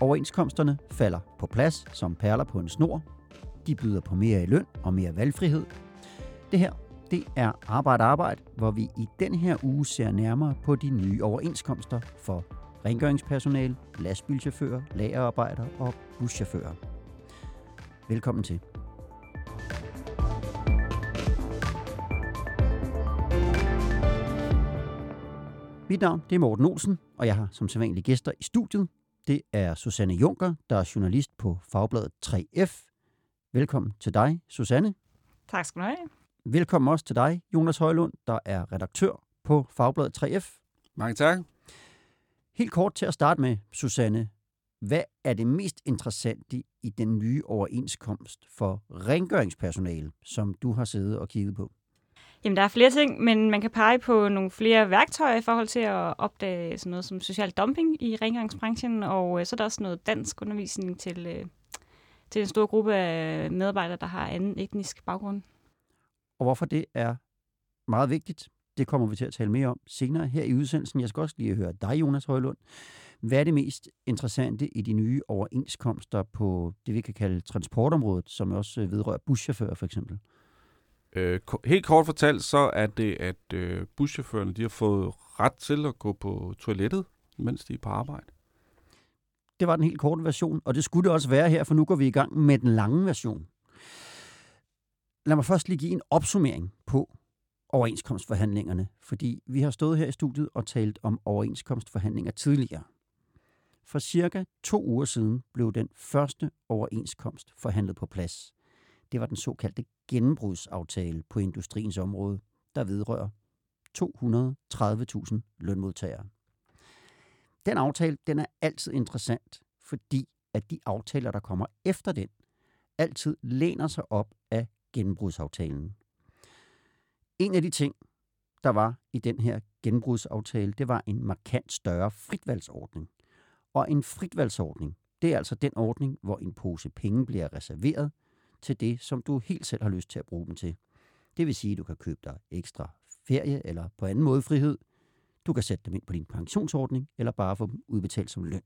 Overenskomsterne falder på plads som perler på en snor. De byder på mere i løn og mere valgfrihed. Det her, det er Arbejde Arbejde, hvor vi i den her uge ser nærmere på de nye overenskomster for rengøringspersonale, lastbilchauffører, lagerarbejdere og buschauffører. Velkommen til. Mit navn det er Morten Olsen, og jeg har som sædvanlig gæster i studiet. Det er Susanne Junker, der er journalist på Fagbladet 3F. Velkommen til dig, Susanne. Tak skal du have. Velkommen også til dig, Jonas Højlund, der er redaktør på Fagbladet 3F. Mange tak. Helt kort til at starte med, Susanne. Hvad er det mest interessante i den nye overenskomst for rengøringspersonale, som du har siddet og kigget på? Jamen, der er flere ting, men man kan pege på nogle flere værktøjer i forhold til at opdage sådan noget som social dumping i rengøringsbranchen, og øh, så er der også noget dansk undervisning til, øh, til en stor gruppe af medarbejdere, der har anden etnisk baggrund. Og hvorfor det er meget vigtigt, det kommer vi til at tale mere om senere her i udsendelsen. Jeg skal også lige høre dig, Jonas Højlund. Hvad er det mest interessante i de nye overenskomster på det, vi kan kalde transportområdet, som også vedrører buschauffører for eksempel? Øh, helt kort fortalt, så er det, at øh, buschaufførerne de har fået ret til at gå på toilettet, mens de er på arbejde. Det var den helt korte version, og det skulle det også være her, for nu går vi i gang med den lange version. Lad mig først lige give en opsummering på overenskomstforhandlingerne, fordi vi har stået her i studiet og talt om overenskomstforhandlinger tidligere. For cirka to uger siden blev den første overenskomst forhandlet på plads. Det var den såkaldte gennembrudsaftale på industriens område, der vedrører 230.000 lønmodtagere. Den aftale den er altid interessant, fordi at de aftaler, der kommer efter den, altid læner sig op af gennembrudsaftalen. En af de ting, der var i den her genbrugsaftale, det var en markant større fritvalgsordning. Og en fritvalgsordning, det er altså den ordning, hvor en pose penge bliver reserveret til det, som du helt selv har lyst til at bruge dem til. Det vil sige, at du kan købe dig ekstra ferie eller på anden måde frihed. Du kan sætte dem ind på din pensionsordning, eller bare få dem udbetalt som løn.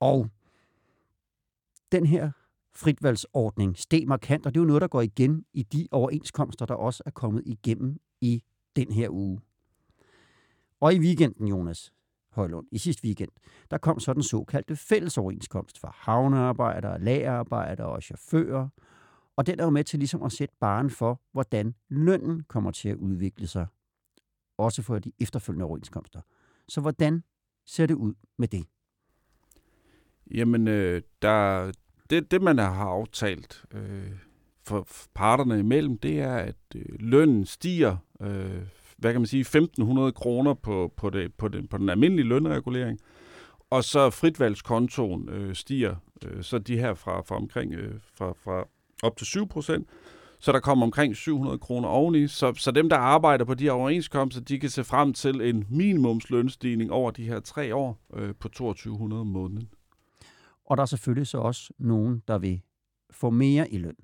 Og den her fritvalgsordning steg markant, og det er jo noget, der går igen i de overenskomster, der også er kommet igennem i den her uge. Og i weekenden, Jonas Højlund, i sidste weekend, der kom så den såkaldte fællesoverenskomst for havnearbejdere, lagerarbejdere og chauffører, og den er jo med til ligesom at sætte baren for, hvordan lønnen kommer til at udvikle sig, også for de efterfølgende overenskomster. Så hvordan ser det ud med det? Jamen, øh, der, det, det man har aftalt øh, for parterne imellem, det er, at øh, lønnen stiger, øh, hvad kan man sige, 1.500 kroner på, på, det, på, det, på den almindelige lønregulering, og så fritvalgskontoen øh, stiger, øh, så de her fra, fra omkring øh, fra, fra op til 7 procent, så der kommer omkring 700 kroner oveni. Så, så dem, der arbejder på de her overenskomster, de kan se frem til en minimumslønstigning over de her tre år øh, på 2200 om måneden. Og der er selvfølgelig så også nogen, der vil få mere i løn.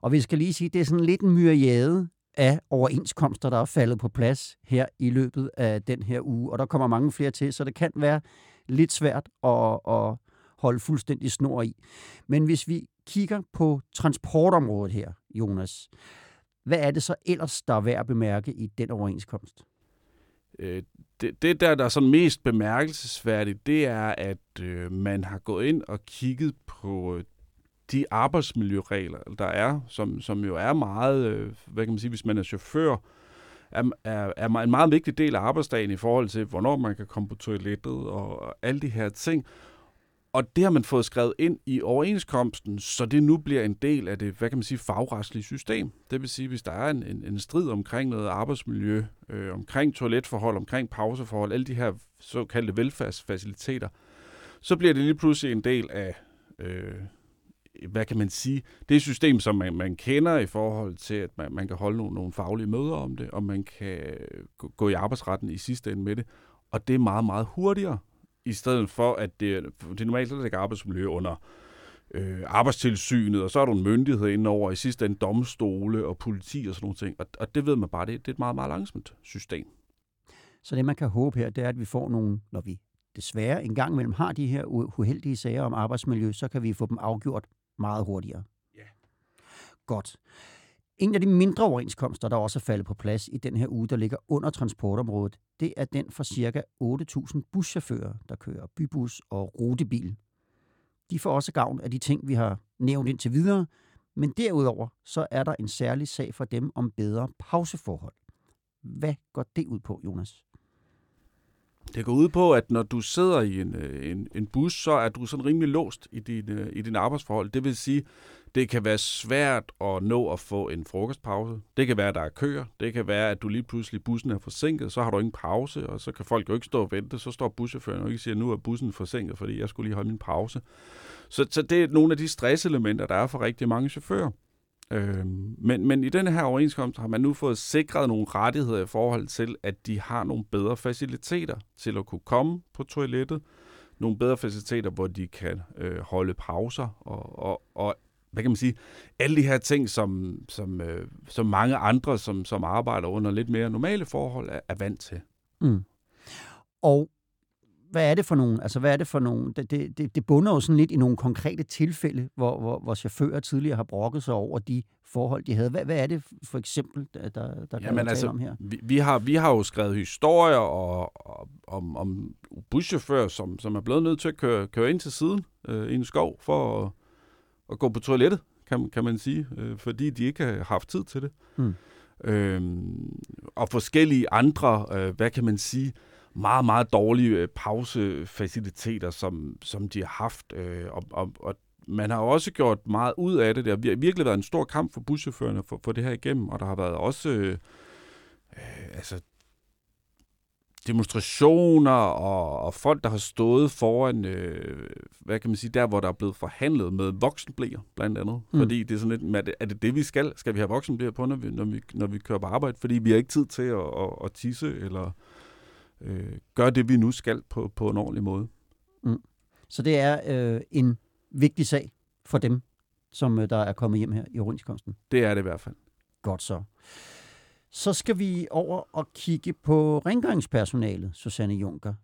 Og vi skal lige sige, det er sådan lidt en myriade af overenskomster, der er faldet på plads her i løbet af den her uge, og der kommer mange flere til, så det kan være lidt svært at, at holde fuldstændig snor i. Men hvis vi kigger på transportområdet her, Jonas, hvad er det så ellers, der er værd at bemærke i den overenskomst? Øh, det, det der, der er sådan mest bemærkelsesværdigt, det er, at øh, man har gået ind og kigget på øh, de arbejdsmiljøregler, der er, som, som jo er meget, øh, hvad kan man sige, hvis man er chauffør, er, er, er en meget vigtig del af arbejdsdagen i forhold til, hvornår man kan komme på toilettet og, og alle de her ting. Og det har man fået skrevet ind i overenskomsten, så det nu bliver en del af det, hvad kan man sige, fagretslige system. Det vil sige, hvis der er en, en, en strid omkring noget arbejdsmiljø, øh, omkring toiletforhold, omkring pauseforhold, alle de her såkaldte velfærdsfaciliteter, så bliver det lige pludselig en del af, øh, hvad kan man sige, det system, som man, man kender i forhold til, at man, man kan holde nogle, nogle faglige møder om det, og man kan gå, gå i arbejdsretten i sidste ende med det. Og det er meget, meget hurtigere, i stedet for, at det, det normalt så ligger arbejdsmiljø under øh, arbejdstilsynet, og så er du en myndighed indover, i sidste ende domstole og politi og sådan nogle ting. Og, og det ved man bare, det, det er et meget, meget langsomt system. Så det, man kan håbe her, det er, at vi får nogle, når vi desværre en gang imellem har de her uheldige sager om arbejdsmiljø, så kan vi få dem afgjort meget hurtigere. Ja. Godt. En af de mindre overenskomster, der også er faldet på plads i den her uge, der ligger under transportområdet, det er den for ca. 8.000 buschauffører, der kører bybus og rutebil. De får også gavn af de ting, vi har nævnt indtil videre, men derudover så er der en særlig sag for dem om bedre pauseforhold. Hvad går det ud på, Jonas? Det går ud på, at når du sidder i en, øh, en, en bus, så er du sådan rimelig låst i din, øh, i din arbejdsforhold. Det vil sige, det kan være svært at nå at få en frokostpause. Det kan være, at der er køer. Det kan være, at du lige pludselig bussen er forsinket, så har du ingen pause, og så kan folk jo ikke stå og vente. Så står buschaufføren og ikke siger, nu er bussen forsinket, fordi jeg skulle lige holde min pause. Så, så det er nogle af de stresselementer, der er for rigtig mange chauffører. Øh, men, men i denne her overenskomst har man nu fået sikret nogle rettigheder i forhold til, at de har nogle bedre faciliteter til at kunne komme på toilettet. Nogle bedre faciliteter, hvor de kan øh, holde pauser og, og, og hvad kan man sige, alle de her ting, som, som, øh, som mange andre, som, som arbejder under lidt mere normale forhold, er, er vant til. Mm. Og hvad er det for nogle, altså hvad er det for nogle, det, det, det bunder jo sådan lidt i nogle konkrete tilfælde, hvor, hvor, hvor chauffører tidligere har brokket sig over de forhold, de havde. Hvad, hvad er det for eksempel, der, der kan Jamen, altså, om her? Vi, vi, har, vi har jo skrevet historier og, og, om, om buschauffører, som, som er blevet nødt til at køre, køre ind til siden øh, i en skov for at, at gå på toilettet, kan, kan man sige, øh, fordi de ikke har haft tid til det. Hmm. Øhm, og forskellige andre, øh, hvad kan man sige, meget, meget dårlige øh, pausefaciliteter, som, som de har haft. Øh, og, og, og man har også gjort meget ud af det. Det har virkelig været en stor kamp for buschaufførerne for, for det her igennem, og der har været også øh, øh, altså demonstrationer og, og folk, der har stået foran, øh, hvad kan man sige, der hvor der er blevet forhandlet med voksenblæer, blandt andet. Mm. Fordi det er sådan lidt, er det, er det det, vi skal? Skal vi have voksenblæer på, når vi, når, vi, når vi kører på arbejde? Fordi vi har ikke tid til at, at, at tisse, eller øh, gøre det, vi nu skal på, på en ordentlig måde. Mm. Så det er øh, en vigtig sag for dem, som øh, der er kommet hjem her i overenskomsten? Det er det i hvert fald. Godt så. Så skal vi over og kigge på rengøringspersonalet, Susanne Junker.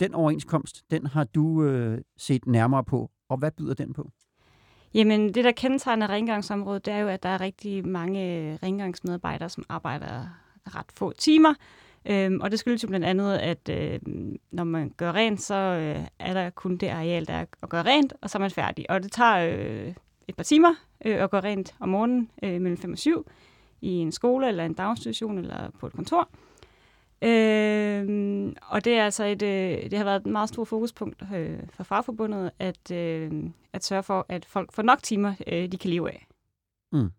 Den overenskomst, den har du øh, set nærmere på, og hvad byder den på? Jamen, det der kendetegner rengøringsområdet, det er jo, at der er rigtig mange rengøringsmedarbejdere, som arbejder ret få timer. Øhm, og det skyldes jo blandt andet, at øh, når man gør rent, så øh, er der kun det areal, der er at gøre rent, og så er man færdig. Og det tager øh, et par timer øh, at gøre rent om morgenen øh, mellem 5 og 7 i en skole eller en daginstitution eller på et kontor. Øh, og det er altså et, øh, det har været et meget stort fokuspunkt øh, for fagforbundet at, øh, at sørge for, at folk får nok timer, øh, de kan leve af. Mm.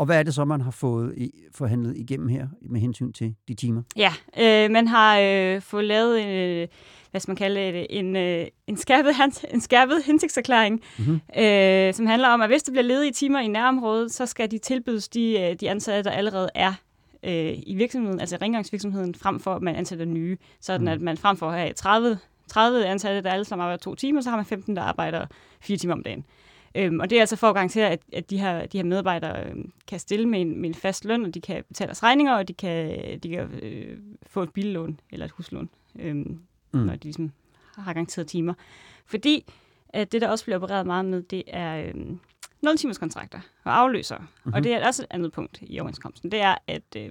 Og hvad er det så, man har fået i, forhandlet igennem her med hensyn til de timer? Ja, øh, man har øh, fået lavet en, øh, hvad skal man kalde det, en, øh, en, skærpet, en skærpet hensigtserklæring, mm-hmm. øh, som handler om, at hvis der bliver ledige timer i nærområdet, så skal de tilbydes de, øh, de ansatte, der allerede er øh, i virksomheden, altså rengøringsvirksomheden, frem for at man ansætter nye. Sådan mm. at man frem for at have 30, 30 ansatte, der alle sammen arbejder to timer, så har man 15, der arbejder fire timer om dagen. Øhm, og det er altså for at garantere, at, at de, her, de her medarbejdere øh, kan stille med en, med en fast løn, og de kan betale deres regninger, og de kan, de kan øh, få et billån eller et huslån, øh, mm. når de ligesom har garanteret timer. Fordi at det, der også bliver opereret meget med, det er øh, 0-timers kontrakter og afløsere. Mm-hmm. Og mhm. det er også et andet punkt i overenskomsten. Det er, at øh,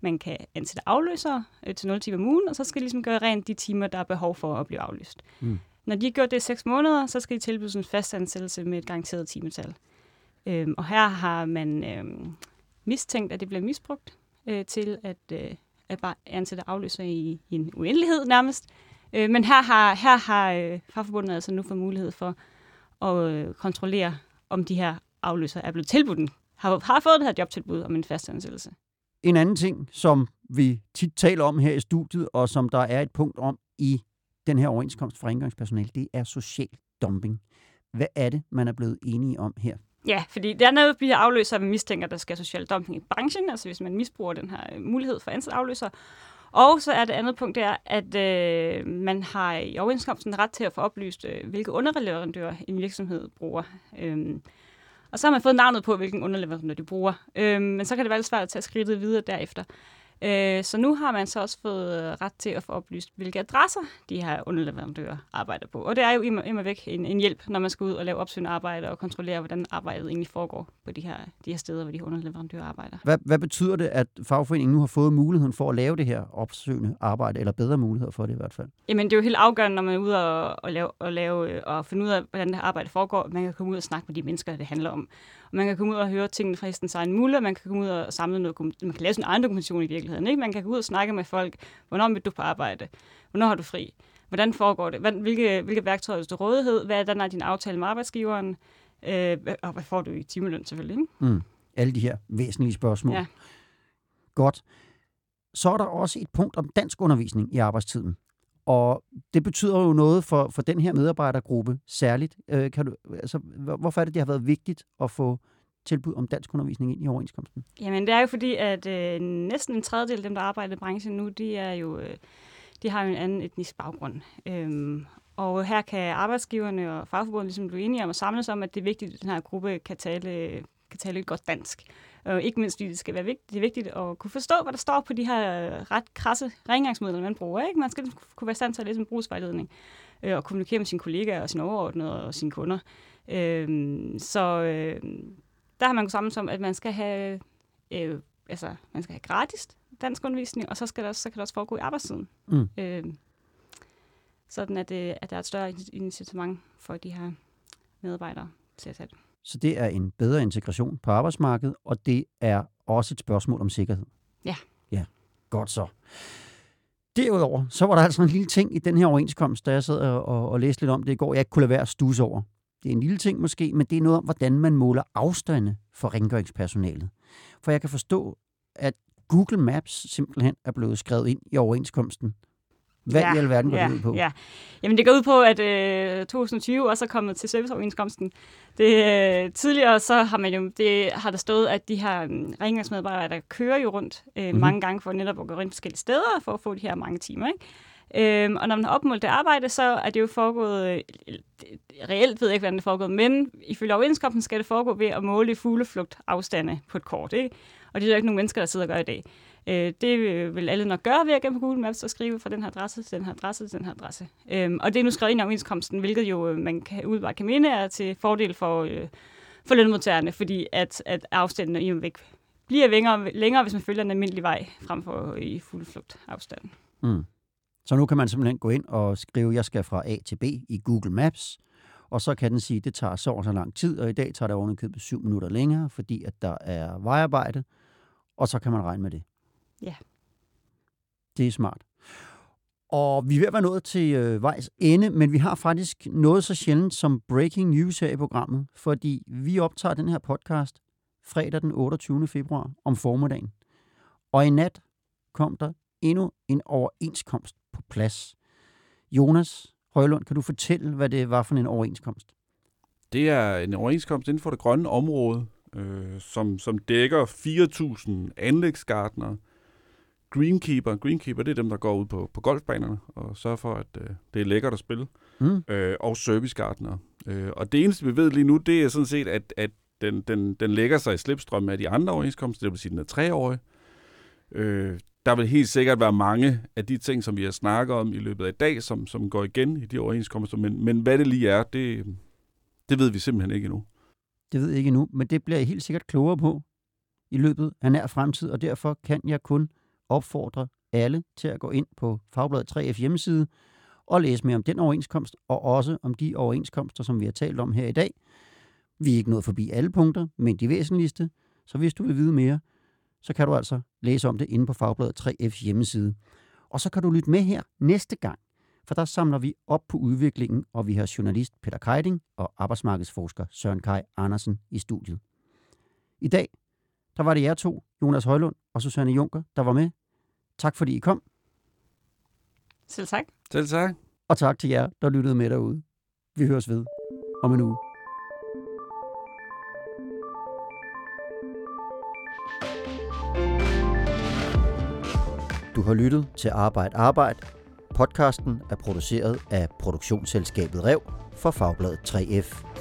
man kan ansætte afløsere øh, til 0 timer om ugen, og så skal de ligesom gøre rent de timer, der er behov for at blive aflyst. Mm. Når de har gjort det i seks måneder, så skal de tilbydes en fast ansættelse med et garanteret timetal. Øhm, og her har man øhm, mistænkt, at det bliver misbrugt øh, til at, øh, at bare ansætte afløser i, i en uendelighed nærmest. Øh, men her har, her har øh, fagforbundet altså nu fået mulighed for at øh, kontrollere, om de her afløser er blevet tilbudt har, har fået det her jobtilbud om en fast ansættelse. En anden ting, som vi tit taler om her i studiet, og som der er et punkt om i den her overenskomst for rengøringspersonale, det er social dumping. Hvad er det, man er blevet enige om her? Ja, fordi der er noget, vi afløser, vi mistænker, der skal social dumping i branchen, altså hvis man misbruger den her øh, mulighed for ansat afløser. Og så er det andet punkt, det er, at øh, man har i overenskomsten ret til at få oplyst, øh, hvilke underleverandører en virksomhed bruger. Øhm, og så har man fået navnet på, hvilken underleverandør de bruger. Øhm, men så kan det være lidt svært at tage skridtet videre derefter. Øh, så nu har man så også fået øh, ret til at få oplyst, hvilke adresser de her underleverandører arbejder på. Og det er jo immer, immer væk en, en hjælp, når man skal ud og lave opsøgende arbejde og kontrollere, hvordan arbejdet egentlig foregår på de her, de her steder, hvor de her underleverandører arbejder. Hvad, hvad betyder det, at fagforeningen nu har fået muligheden for at lave det her opsøgende arbejde, eller bedre muligheder for det i hvert fald? Jamen, det er jo helt afgørende, når man er ude og, og, lave, og, lave, øh, og finde ud af, hvordan det her arbejde foregår, at man kan komme ud og snakke med de mennesker, det handler om. Man kan komme ud og høre tingene fra hestens egen mulle, man kan komme ud og samle noget, man kan lave sin egen dokumentation i virkeligheden. Ikke? Man kan gå ud og snakke med folk, hvornår vil du på arbejde, hvornår har du fri, hvordan foregår det, hvilke, hvilke værktøjer er du rådighed, hvad er der, er din aftale med arbejdsgiveren, øh, og hvad får du i timeløn selvfølgelig. Ikke? Mm. Alle de her væsentlige spørgsmål. Ja. Godt. Så er der også et punkt om dansk undervisning i arbejdstiden. Og det betyder jo noget for, for den her medarbejdergruppe særligt. Øh, kan du, altså, hvorfor er det, det har været vigtigt at få tilbud om dansk undervisning ind i overenskomsten? Jamen, det er jo fordi, at øh, næsten en tredjedel af dem, der arbejder i branchen nu, de, er jo, øh, de har jo en anden etnisk baggrund. Øhm, og her kan arbejdsgiverne og fagforbundet ligesom blive enige om at samles om, at det er vigtigt, at den her gruppe kan tale, kan tale et godt dansk. Og ikke mindst, fordi det skal være vigtigt, det er vigtigt at kunne forstå, hvad der står på de her ret krasse rengøringsmidler, man bruger. Ikke? Man skal kunne være stand til at læse en brugsvejledning øh, og kommunikere med sine kollegaer og sine overordnede og sine kunder. Øh, så øh, der har man sammen om, at man skal have, øh, altså, man skal have gratis dansk undervisning, og så, skal det også, så kan det også foregå i arbejdstiden. Mm. Øh, sådan at, det, at der er et større incitament for de her medarbejdere til at tage det. Så det er en bedre integration på arbejdsmarkedet, og det er også et spørgsmål om sikkerhed. Ja. Ja, godt så. Derudover, så var der altså en lille ting i den her overenskomst, da jeg sad og, og, og læste lidt om det i går, jeg ikke kunne lade være at stusse over. Det er en lille ting måske, men det er noget om, hvordan man måler afstande for rengøringspersonalet. For jeg kan forstå, at Google Maps simpelthen er blevet skrevet ind i overenskomsten. Hvad ja, i alverden går ja, det ud på? Ja. Jamen, det går ud på, at øh, 2020 også er kommet til serviceoverenskomsten. Det, øh, tidligere så har, man jo, det, har der stået, at de her um, rengøringsmedarbejdere kører jo rundt øh, mm-hmm. mange gange for netop at gå ind forskellige steder for at få de her mange timer. Ikke? Øhm, og når man har opmålt det arbejde, så er det jo foregået, øh, reelt ved jeg ikke, hvordan det er foregået, men ifølge overenskomsten skal det foregå ved at måle fugleflugt afstande på et kort. Ikke? Og det er jo ikke nogen mennesker, der sidder og gør i dag. Øh, det øh, vil alle nok gøre ved at gennem på Google Maps og skrive fra den her adresse til den her adresse til den her adresse. Øhm, og det er nu skrevet ind i overenskomsten, hvilket jo øh, man kan udebart kan mene er til fordel for, øh, for lønmodtagerne, fordi at, at afstanden i væk bliver længere, længere, hvis man følger en almindelig vej, frem for øh, i fuld flugt afstanden. Mm. Så nu kan man simpelthen gå ind og skrive, jeg skal fra A til B i Google Maps, og så kan den sige, at det tager så og så lang tid, og i dag tager det ovenikøbet syv minutter længere, fordi at der er vejarbejde, og så kan man regne med det. Ja. Det er smart. Og vi er ved at være nået til øh, vejs ende, men vi har faktisk noget så sjældent som breaking news her i programmet, fordi vi optager den her podcast fredag den 28. februar om formiddagen. Og i nat kom der endnu en overenskomst på plads. Jonas Højlund, kan du fortælle, hvad det var for en overenskomst? Det er en overenskomst inden for det grønne område, øh, som, som dækker 4.000 anlægsgardnere, greenkeeper. Greenkeeper, det er dem, der går ud på, på golfbanerne og sørger for, at øh, det er lækkert at spille. Mm. Øh, og servicegartnere. Øh, og det eneste, vi ved lige nu, det er sådan set, at, at den, den, den lægger sig i slipstrømmen af de andre overenskomster, det vil sige, den er treårig. Øh, der vil helt sikkert være mange af de ting, som vi har snakket om i løbet af i dag, som, som går igen i de overenskomster, men, men hvad det lige er, det, det ved vi simpelthen ikke endnu. Det ved jeg ikke endnu, men det bliver jeg helt sikkert klogere på i løbet af nær fremtid, og derfor kan jeg kun opfordre alle til at gå ind på Fagbladet 3F hjemmeside og læse mere om den overenskomst, og også om de overenskomster, som vi har talt om her i dag. Vi er ikke nået forbi alle punkter, men de væsentligste, så hvis du vil vide mere, så kan du altså læse om det inde på Fagbladet 3F's hjemmeside. Og så kan du lytte med her næste gang, for der samler vi op på udviklingen, og vi har journalist Peter Keiding og arbejdsmarkedsforsker Søren Kai Andersen i studiet. I dag, der var det jer to, Jonas Højlund og Susanne Junker, der var med. Tak fordi I kom. Selv tak. Selv tak. Og tak til jer, der lyttede med derude. Vi høres ved om en uge. Du har lyttet til Arbejde Arbejde. Podcasten er produceret af produktionsselskabet Rev for Fagbladet 3F.